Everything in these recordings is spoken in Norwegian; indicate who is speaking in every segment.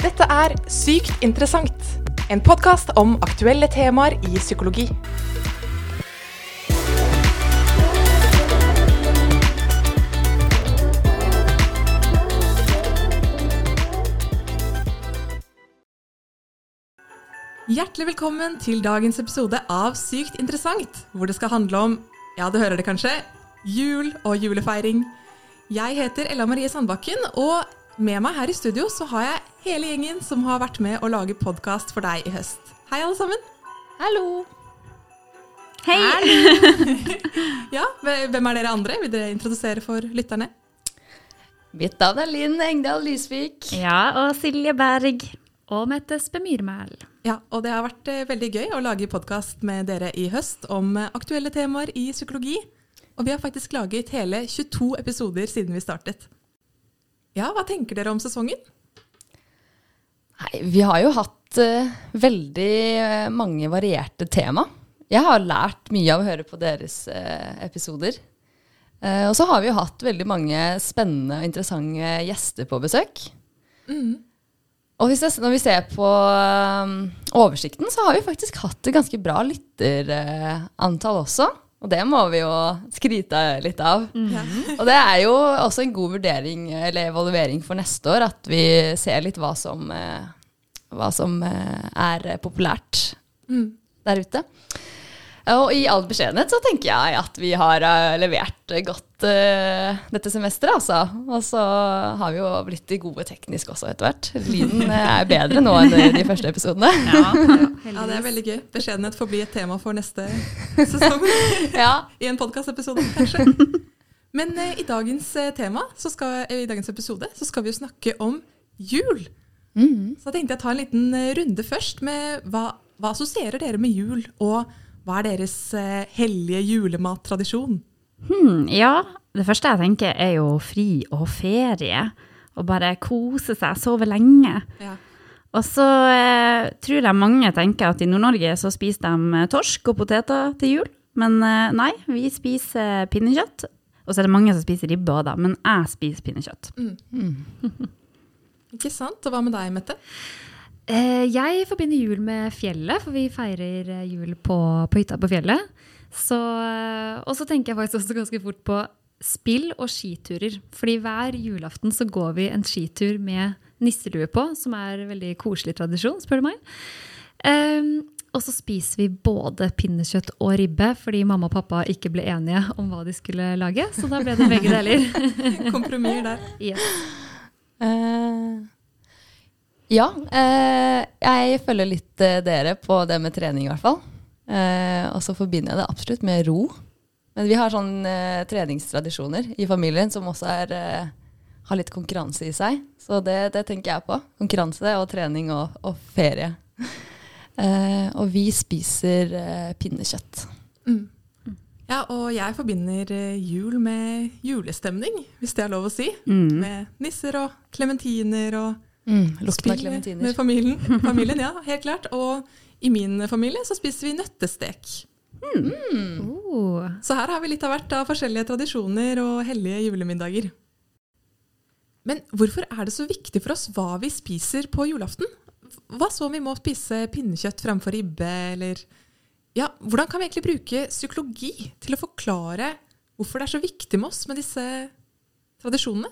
Speaker 1: Dette er Sykt interessant, en podkast om aktuelle temaer i psykologi. Hjertelig velkommen til dagens episode av Sykt interessant, hvor det skal handle om, ja, du hører det kanskje, jul og julefeiring. Jeg heter Ella Marie Sandbakken, og med meg her i studio så har jeg hele gjengen som har vært med å lage podkast for deg i høst. Hei, alle sammen.
Speaker 2: Hallo.
Speaker 3: Hei!
Speaker 1: Ja, Hvem er dere andre? Vil dere introdusere for lytterne?
Speaker 2: Mitt navn er Linn Engdahl Lysvik.
Speaker 3: Ja, og Silje Berg. Og Mette Spemyrmæl.
Speaker 1: Ja, og det har vært eh, veldig gøy å lage podkast med dere i høst om eh, aktuelle temaer i psykologi. Og vi har faktisk laget hele 22 episoder siden vi startet. Ja, hva tenker dere om sesongen?
Speaker 2: Nei, vi har jo hatt uh, veldig eh, mange varierte tema. Jeg har lært mye av å høre på deres uh, episoder. Og så har vi jo hatt veldig mange spennende og interessante gjester på besøk. Og hvis jeg, når vi ser på oversikten, så har vi faktisk hatt et ganske bra lytterantall også. Og det må vi jo skryte litt av.
Speaker 1: Ja.
Speaker 2: Og det er jo også en god vurdering eller evaluering for neste år, at vi ser litt hva som, eh, hva som eh, er populært
Speaker 1: Mm.
Speaker 2: der ute. Og i all beskjedenhet så tenker jeg at vi har eh, levert godt eh, dette semesteret, altså. Og så har vi jo blitt gode teknisk også etter hvert. Lyden eh, er bedre nå enn de første episodene.
Speaker 1: Ja, det er veldig gøy. Beskjedenhet får bli et tema for neste sesong.
Speaker 2: Ja.
Speaker 1: I en podkastepisode, kanskje. Men eh, i, dagens, eh, tema, så skal, eh, i dagens episode så skal vi jo snakke om jul. Så da tenkte jeg ta en liten eh, runde først med hva, hva assosierer dere med jul, og hva er deres eh, hellige julemattradisjon?
Speaker 3: Hmm, ja, det første jeg tenker er jo fri og ferie. Og bare kose seg, sove lenge.
Speaker 1: Ja.
Speaker 3: Og så eh, tror jeg mange tenker at i Nord-Norge så spiser de eh, torsk og poteter til jul. Men eh, nei, vi spiser pinnekjøtt. Og så er det mange som spiser ribbe òg, da. Men jeg spiser pinnekjøtt.
Speaker 1: Ikke sant? Og hva med deg, Mette?
Speaker 3: Eh, jeg forbinder jul med fjellet, for vi feirer eh, jul på, på hytta på fjellet. Så, eh, og så tenker jeg faktisk også ganske fort på spill og skiturer. Fordi hver julaften så går vi en skitur med nisselue på, som er en veldig koselig tradisjon, spør du meg. Um, og så spiser vi både pinnekjøtt og ribbe, fordi mamma og pappa ikke ble enige om hva de skulle lage. Så da ble det begge deler.
Speaker 1: Kompromisser der.
Speaker 3: Yes.
Speaker 2: Eh, ja, eh, jeg følger litt eh, dere på det med trening i hvert fall. Eh, og så forbinder jeg det absolutt med ro. Men vi har sånne eh, treningstradisjoner i familien som også er, eh, har litt konkurranse i seg. Så det, det tenker jeg på. Konkurranse og trening og, og ferie. Eh, og vi spiser eh, pinnekjøtt.
Speaker 1: Ja, og jeg forbinder jul med julestemning, hvis det er lov å si.
Speaker 3: Mm.
Speaker 1: Med nisser og klementiner og
Speaker 2: Mm,
Speaker 1: spill med familien. familien. Ja, helt klart. Og i min familie så spiser vi nøttestek.
Speaker 3: Oh.
Speaker 1: Så her har vi litt av hvert av forskjellige tradisjoner og hellige julemiddager. Men hvorfor er det så viktig for oss hva vi spiser på julaften? Hva så om vi må spise pinnekjøtt fremfor ribbe, eller Ja, hvordan kan vi egentlig bruke psykologi til å forklare hvorfor det er så viktig med oss med disse tradisjonene?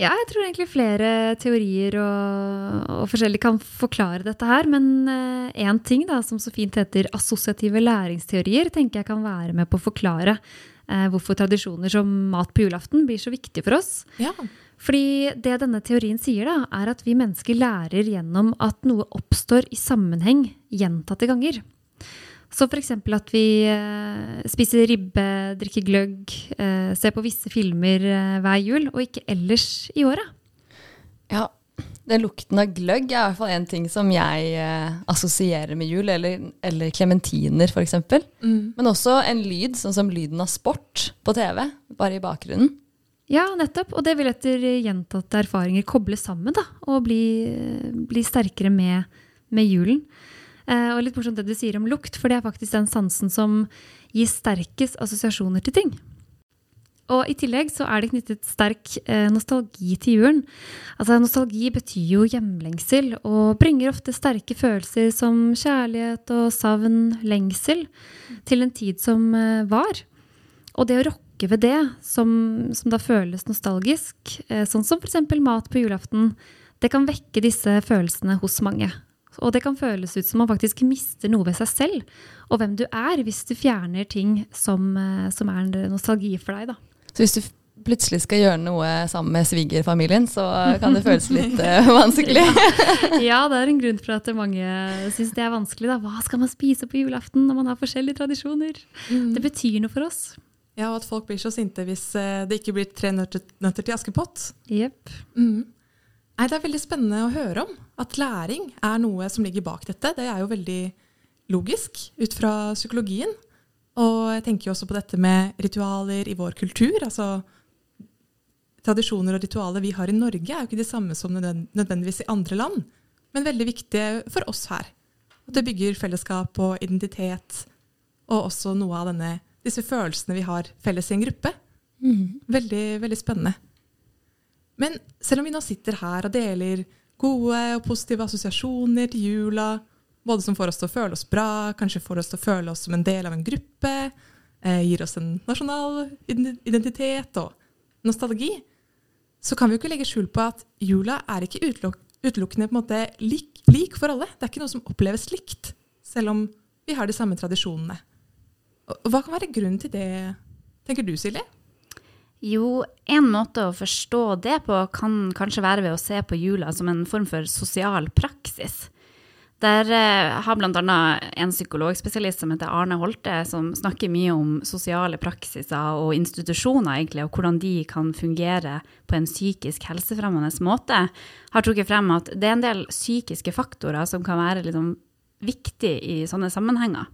Speaker 3: Ja, jeg tror egentlig flere teorier og, og forskjellig kan forklare dette her. Men én ting da, som så fint heter assosiative læringsteorier, tenker jeg kan være med på å forklare eh, hvorfor tradisjoner som mat på julaften blir så viktig for oss.
Speaker 1: Ja,
Speaker 3: Fordi det denne teorien sier, da, er at vi mennesker lærer gjennom at noe oppstår i sammenheng gjentatte ganger. Så f.eks. at vi eh, spiser ribbe, drikker gløgg, eh, ser på visse filmer eh, hver jul, og ikke ellers i året.
Speaker 2: Ja, den lukten av gløgg er i hvert fall en ting som jeg eh, assosierer med jul, eller, eller klementiner f.eks. Men også en lyd, sånn som lyden av sport på TV, bare i bakgrunnen.
Speaker 3: Ja, nettopp. Og det vil etter gjentatte erfaringer koble sammen da, og bli, bli sterkere med, med julen. Eh, og litt morsomt det du sier om lukt, for det er faktisk den sansen som gir sterkest assosiasjoner til ting. Og i tillegg så er det knyttet sterk eh, nostalgi til julen. Altså Nostalgi betyr jo hjemlengsel, og bringer ofte sterke følelser som kjærlighet og savn, lengsel, til en tid som eh, var. Og det å rokke ved det, som, som da føles nostalgisk, sånn som f.eks. mat på julaften, det kan vekke disse følelsene hos mange. Og det kan føles ut som man faktisk mister noe ved seg selv og hvem du er, hvis du fjerner ting som, eh, som er nostalgi for deg. da.
Speaker 2: Så hvis du plutselig skal gjøre noe sammen med svigerfamilien, så kan det føles litt uh, vanskelig.
Speaker 3: ja, det er en grunn for at mange syns det er vanskelig. Da. Hva skal man spise på julaften når man har forskjellige tradisjoner? Mm. Det betyr noe for oss.
Speaker 1: Ja, og at folk blir så sinte hvis uh, det ikke blir tre nøtter, nøtter til Askepott.
Speaker 3: Yep.
Speaker 1: Mm. Nei, det er veldig spennende å høre om. At læring er noe som ligger bak dette. Det er jo veldig logisk ut fra psykologien. Og jeg tenker jo også på dette med ritualer i vår kultur. altså Tradisjoner og ritualer vi har i Norge, er jo ikke de samme som nødvendigvis i andre land, men veldig viktige for oss her. At det bygger fellesskap og identitet, og også noe av denne, disse følelsene vi har felles i en gruppe. Mm. Veldig, veldig spennende. Men selv om vi nå sitter her og deler gode og positive assosiasjoner til jula, både som får oss til å føle oss bra, kanskje får oss til å føle oss som en del av en gruppe, eh, gir oss en nasjonal identitet og nostalgi, så kan vi jo ikke legge skjul på at jula er ikke uteluk utelukkende på en måte lik, lik, for alle. Det er ikke noe som oppleves likt, selv om vi har de samme tradisjonene. Hva kan være grunnen til det, tenker du Silje?
Speaker 4: Jo, en måte å forstå det på kan kanskje være ved å se på jula som en form for sosial praksis. Der eh, har bl.a. en psykologspesialist som heter Arne Holte, som snakker mye om sosiale praksiser og institusjoner, egentlig, og hvordan de kan fungere på en psykisk helsefremmende måte, har trukket frem at det er en del psykiske faktorer som kan være liksom, viktig i sånne sammenhenger.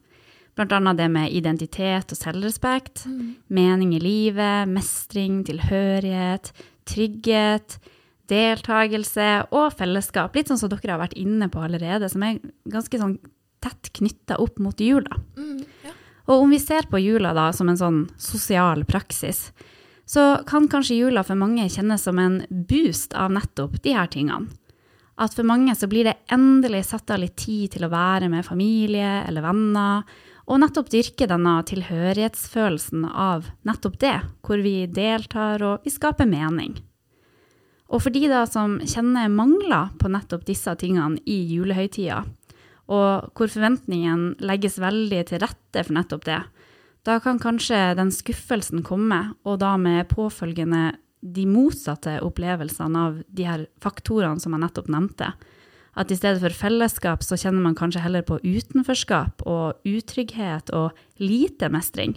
Speaker 4: Bl.a. det med identitet og selvrespekt, mm. mening i livet, mestring, tilhørighet, trygghet, deltakelse og fellesskap. Litt sånn som dere har vært inne på allerede, som er ganske sånn tett knytta opp mot jula. Mm, ja. Og om vi ser på jula da som en sånn sosial praksis, så kan kanskje jula for mange kjennes som en boost av nettopp de her tingene. At for mange så blir det endelig satt av litt tid til å være med familie eller venner, og nettopp dyrke denne tilhørighetsfølelsen av nettopp det, hvor vi deltar og vi skaper mening. Og for de da som kjenner mangler på nettopp disse tingene i julehøytida, og hvor forventningen legges veldig til rette for nettopp det, da kan kanskje den skuffelsen komme, og da med påfølgende de motsatte opplevelsene av de her faktorene som jeg nettopp nevnte, at i stedet for fellesskap, så kjenner man kanskje heller på utenforskap og utrygghet og lite mestring.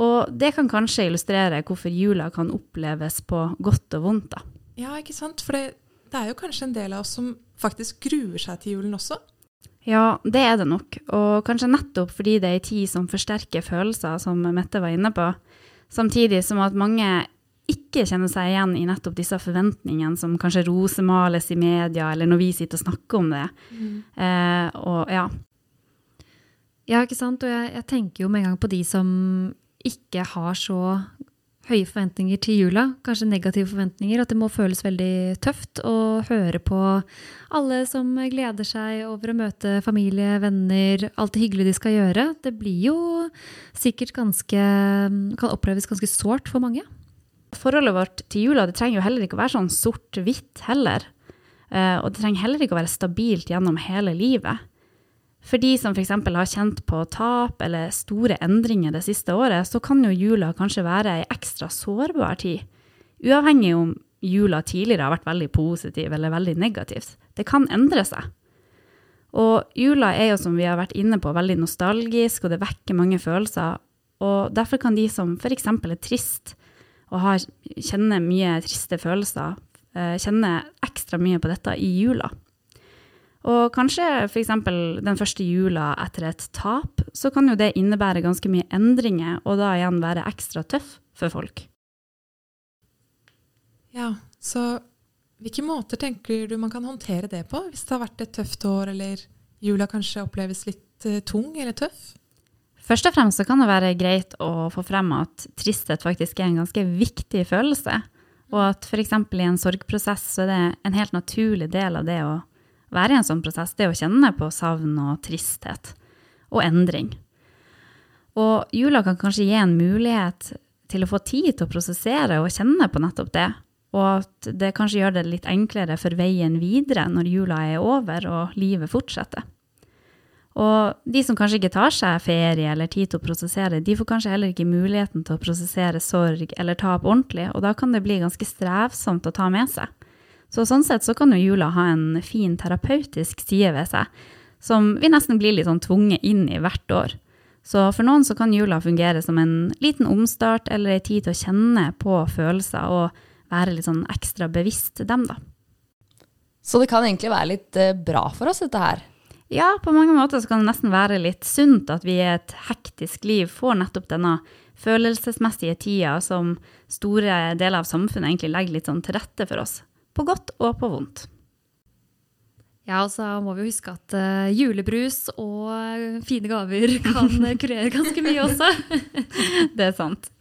Speaker 4: Og det kan kanskje illustrere hvorfor jula kan oppleves på godt og vondt. da.
Speaker 1: Ja, ikke sant? For det, det er jo kanskje en del av oss som faktisk gruer seg til julen også?
Speaker 4: Ja, det er det nok. Og kanskje nettopp fordi det er ei tid som forsterker følelser, som Mette var inne på. Samtidig som at mange ikke kjenner seg igjen i nettopp disse forventningene som kanskje rosemales i media, eller når vi sitter og snakker om det. Mm. Eh, og ja.
Speaker 3: Ja, ikke sant. Og jeg, jeg, tenker jo med en gang på de som ikke har så høye forventninger til jula, kanskje negative forventninger, at det må føles veldig tøft å høre på alle som gleder seg over å møte familie, venner, alt det hyggelige de skal gjøre. Det blir jo sikkert ganske Kan oppleves ganske sårt for mange
Speaker 4: forholdet vårt til jula det trenger jo heller ikke å være sånn sort-hvitt heller. Uh, og det trenger heller ikke å være stabilt gjennom hele livet. For de som f.eks. har kjent på tap eller store endringer det siste året, så kan jo jula kanskje være ei ekstra sårbar tid. Uavhengig om jula tidligere har vært veldig positiv eller veldig negativt. Det kan endre seg. Og jula er jo, som vi har vært inne på, veldig nostalgisk, og det vekker mange følelser. Og derfor kan de som f.eks. er trist, og har, kjenner mye triste følelser, eh, kjenner ekstra mye på dette i jula. Og kanskje f.eks. den første jula etter et tap, så kan jo det innebære ganske mye endringer, og da igjen være ekstra tøff for folk.
Speaker 1: Ja, så hvilke måter tenker du man kan håndtere det på, hvis det har vært et tøft år, eller jula kanskje oppleves litt uh, tung eller tøff?
Speaker 4: Først og fremst så kan det være greit å få frem at tristhet faktisk er en ganske viktig følelse. Og at f.eks. i en sorgprosess så er det en helt naturlig del av det å være i en sånn prosess, det å kjenne på savn og tristhet og endring. Og jula kan kanskje gi en mulighet til å få tid til å prosessere og kjenne på nettopp det. Og at det kanskje gjør det litt enklere for veien videre når jula er over og livet fortsetter. Og de som kanskje ikke tar seg ferie eller tid til å prosessere, de får kanskje heller ikke muligheten til å prosessere sorg eller tap ordentlig, og da kan det bli ganske strevsomt å ta med seg. Så sånn sett så kan jo jula ha en fin terapeutisk side ved seg, som vi nesten blir litt sånn tvunget inn i hvert år. Så for noen så kan jula fungere som en liten omstart eller ei tid til å kjenne på følelser og være litt sånn ekstra bevisst dem, da.
Speaker 2: Så det kan egentlig være litt eh, bra for oss, dette her?
Speaker 4: Ja, på mange måter så kan det nesten være litt sunt at vi i et hektisk liv får nettopp denne følelsesmessige tida som store deler av samfunnet egentlig legger litt sånn til rette for oss. På godt og på vondt.
Speaker 3: Ja, og så må vi jo huske at uh, julebrus og fine gaver kan kurere ganske mye også.
Speaker 4: det er sant.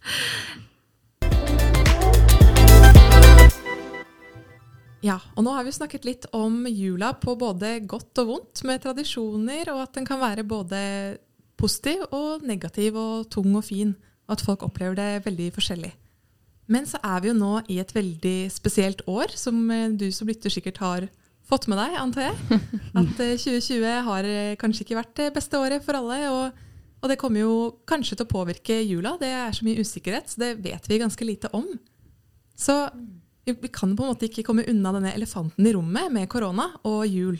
Speaker 1: Ja, og nå har vi snakket litt om jula på både godt og vondt, med tradisjoner, og at den kan være både positiv og negativ og tung og fin, og at folk opplever det veldig forskjellig. Men så er vi jo nå i et veldig spesielt år, som eh, du som lytter sikkert har fått med deg, antar jeg. At 2020 eh, har eh, kanskje ikke vært det beste året for alle. Og, og, det kommer jo kanskje til å påvirke jula. Det er så mye usikkerhet, så det vet vi ganske lite om. Så vi kan på en måte ikke komme unna denne elefanten i rommet med korona og jul.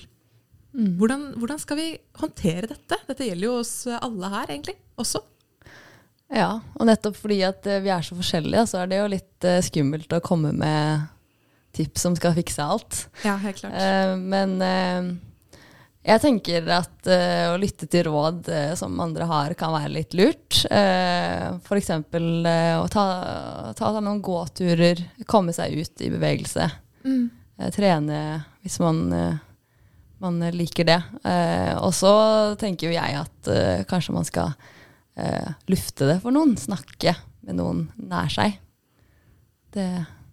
Speaker 1: Mm. Hvordan, hvordan, skal vi håndtere dette? Dette gjelder jo oss alle her, egentlig, også.
Speaker 2: Ja, og nettopp fordi at eh, vi er så forskjellige, så er det jo litt uh, skummelt å komme med tips som skal fikse alt.
Speaker 1: Ja, helt klart.
Speaker 2: Uh, men jeg tenker at uh, å lytte til råd uh, som andre har, kan være litt lurt. Uh, F.eks. Uh, å ta, ta, noen gåturer, komme seg ut i bevegelse. Mm. Uh, trene hvis man, man liker det. og så tenker jo jeg at kanskje man skal lufte det for noen. Snakke med noen nær seg.
Speaker 1: Det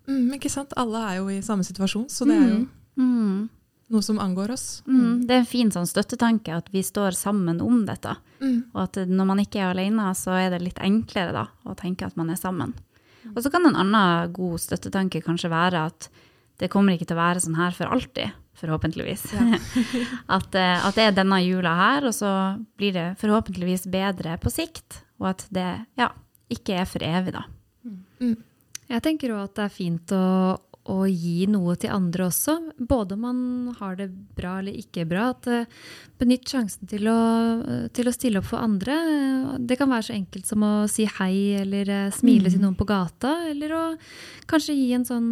Speaker 1: mm, Ikke sant. Alle er jo i samme situasjon, så det er jo mm. Mm noe som angår oss.
Speaker 4: Mm, det er en fin sånn støttetanke at vi står sammen om dette. Mm. Og at når man ikke er alene, så er det litt enklere da, å tenke at man er sammen. Mm. Og så kan en annen god støttetanke kanskje være at det kommer ikke til å være sånn her for alltid, forhåpentligvis. Ja. at, eh, at, det er denne jula her, og så blir det forhåpentligvis bedre på sikt. Og at det ja, ikke er for evig, da.
Speaker 3: Mm. Jeg tenker òg at det er fint å, å gi noe til andre også. Både om man har det bra eller ikke bra. At uh, Benytt sjansen til å, uh, til å, stille opp for andre. Det kan være så enkelt som å si hei eller uh, smile mm. til noen på gata. Eller å kanskje gi en sånn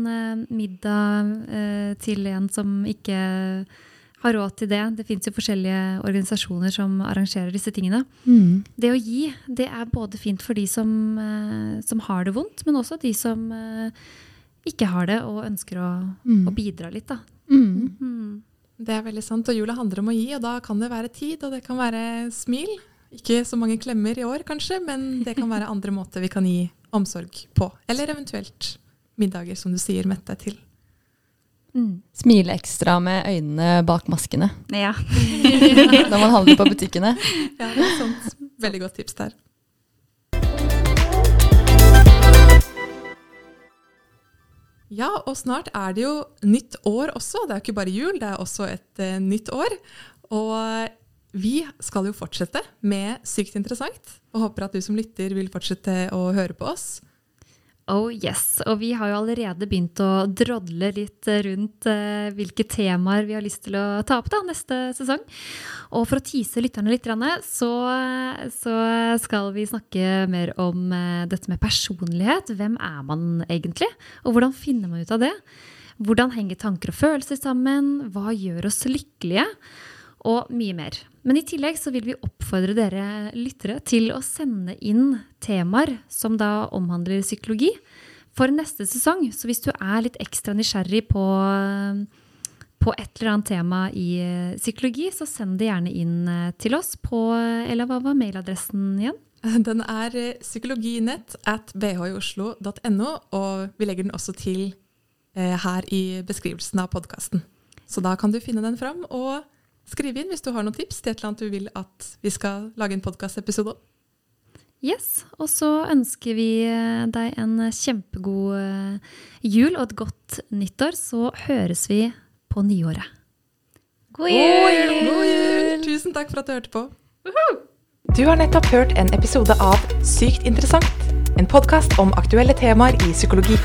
Speaker 3: middag til en som ikke har råd til det. Det fins jo forskjellige organisasjoner som arrangerer disse tingene. Mm. Det å gi, det er både fint for de som, som har det vondt, men også de som ikke har det og ønsker å, mm. å bidra litt. Da. Mm.
Speaker 1: Mm. Det er veldig sant. Og jula handler om å gi, og da kan det være tid, og det kan være smil. Ikke så mange klemmer i år, kanskje, men det kan være andre måter vi kan gi omsorg på. Eller eventuelt middager, som du sier, Mette, til.
Speaker 2: Mm. Smile ekstra med øynene bak maskene.
Speaker 4: Ja.
Speaker 2: Når man handler på butikkene.
Speaker 1: Ja, det er sant. Veldig godt tips der. Ja, og snart er det jo nytt år også. Det er jo ikke bare jul, det er også et uh, nytt år. Og vi skal jo fortsette med Sykt interessant, og håper at du som lytter vil fortsette å høre på oss.
Speaker 3: Oh yes. Og vi har jo allerede begynt å drodle litt rundt eh, hvilke temaer vi har lyst til å ta opp da, neste sesong. Og for å tease lytterne litt, så, så skal vi snakke mer om eh, dette med personlighet. Hvem er man egentlig? Og hvordan finner man ut av det? Hvordan henger tanker og følelser sammen? Hva gjør oss lykkelige? Og mye mer. Men i tillegg så vil vi oppfordre dere lyttere til å sende inn temaer som da omhandler psykologi for neste sesong. Så hvis du er litt ekstra nysgjerrig på, på et eller annet tema i eh, psykologi, så send det gjerne inn eh, til oss på Eller hva var mailadressen igjen?
Speaker 1: Den er eh, psykologinett at bhioslo.no, og vi legger den også til her i beskrivelsen av podkasten. Så da kan du finne den fram og skrive inn hvis du har noen tips til et eller annet du vil at vi skal lage en podkastepisode om.
Speaker 3: Yes, Og så ønsker vi eh, deg en kjempegod eh, jul og et godt nyttår. Så høres vi på nyåret.
Speaker 4: God jul!
Speaker 1: God jul! Tusen takk for at du hørte på. Du har nettopp hørt en episode av Sykt interessant, en podkast om aktuelle temaer i psykologi.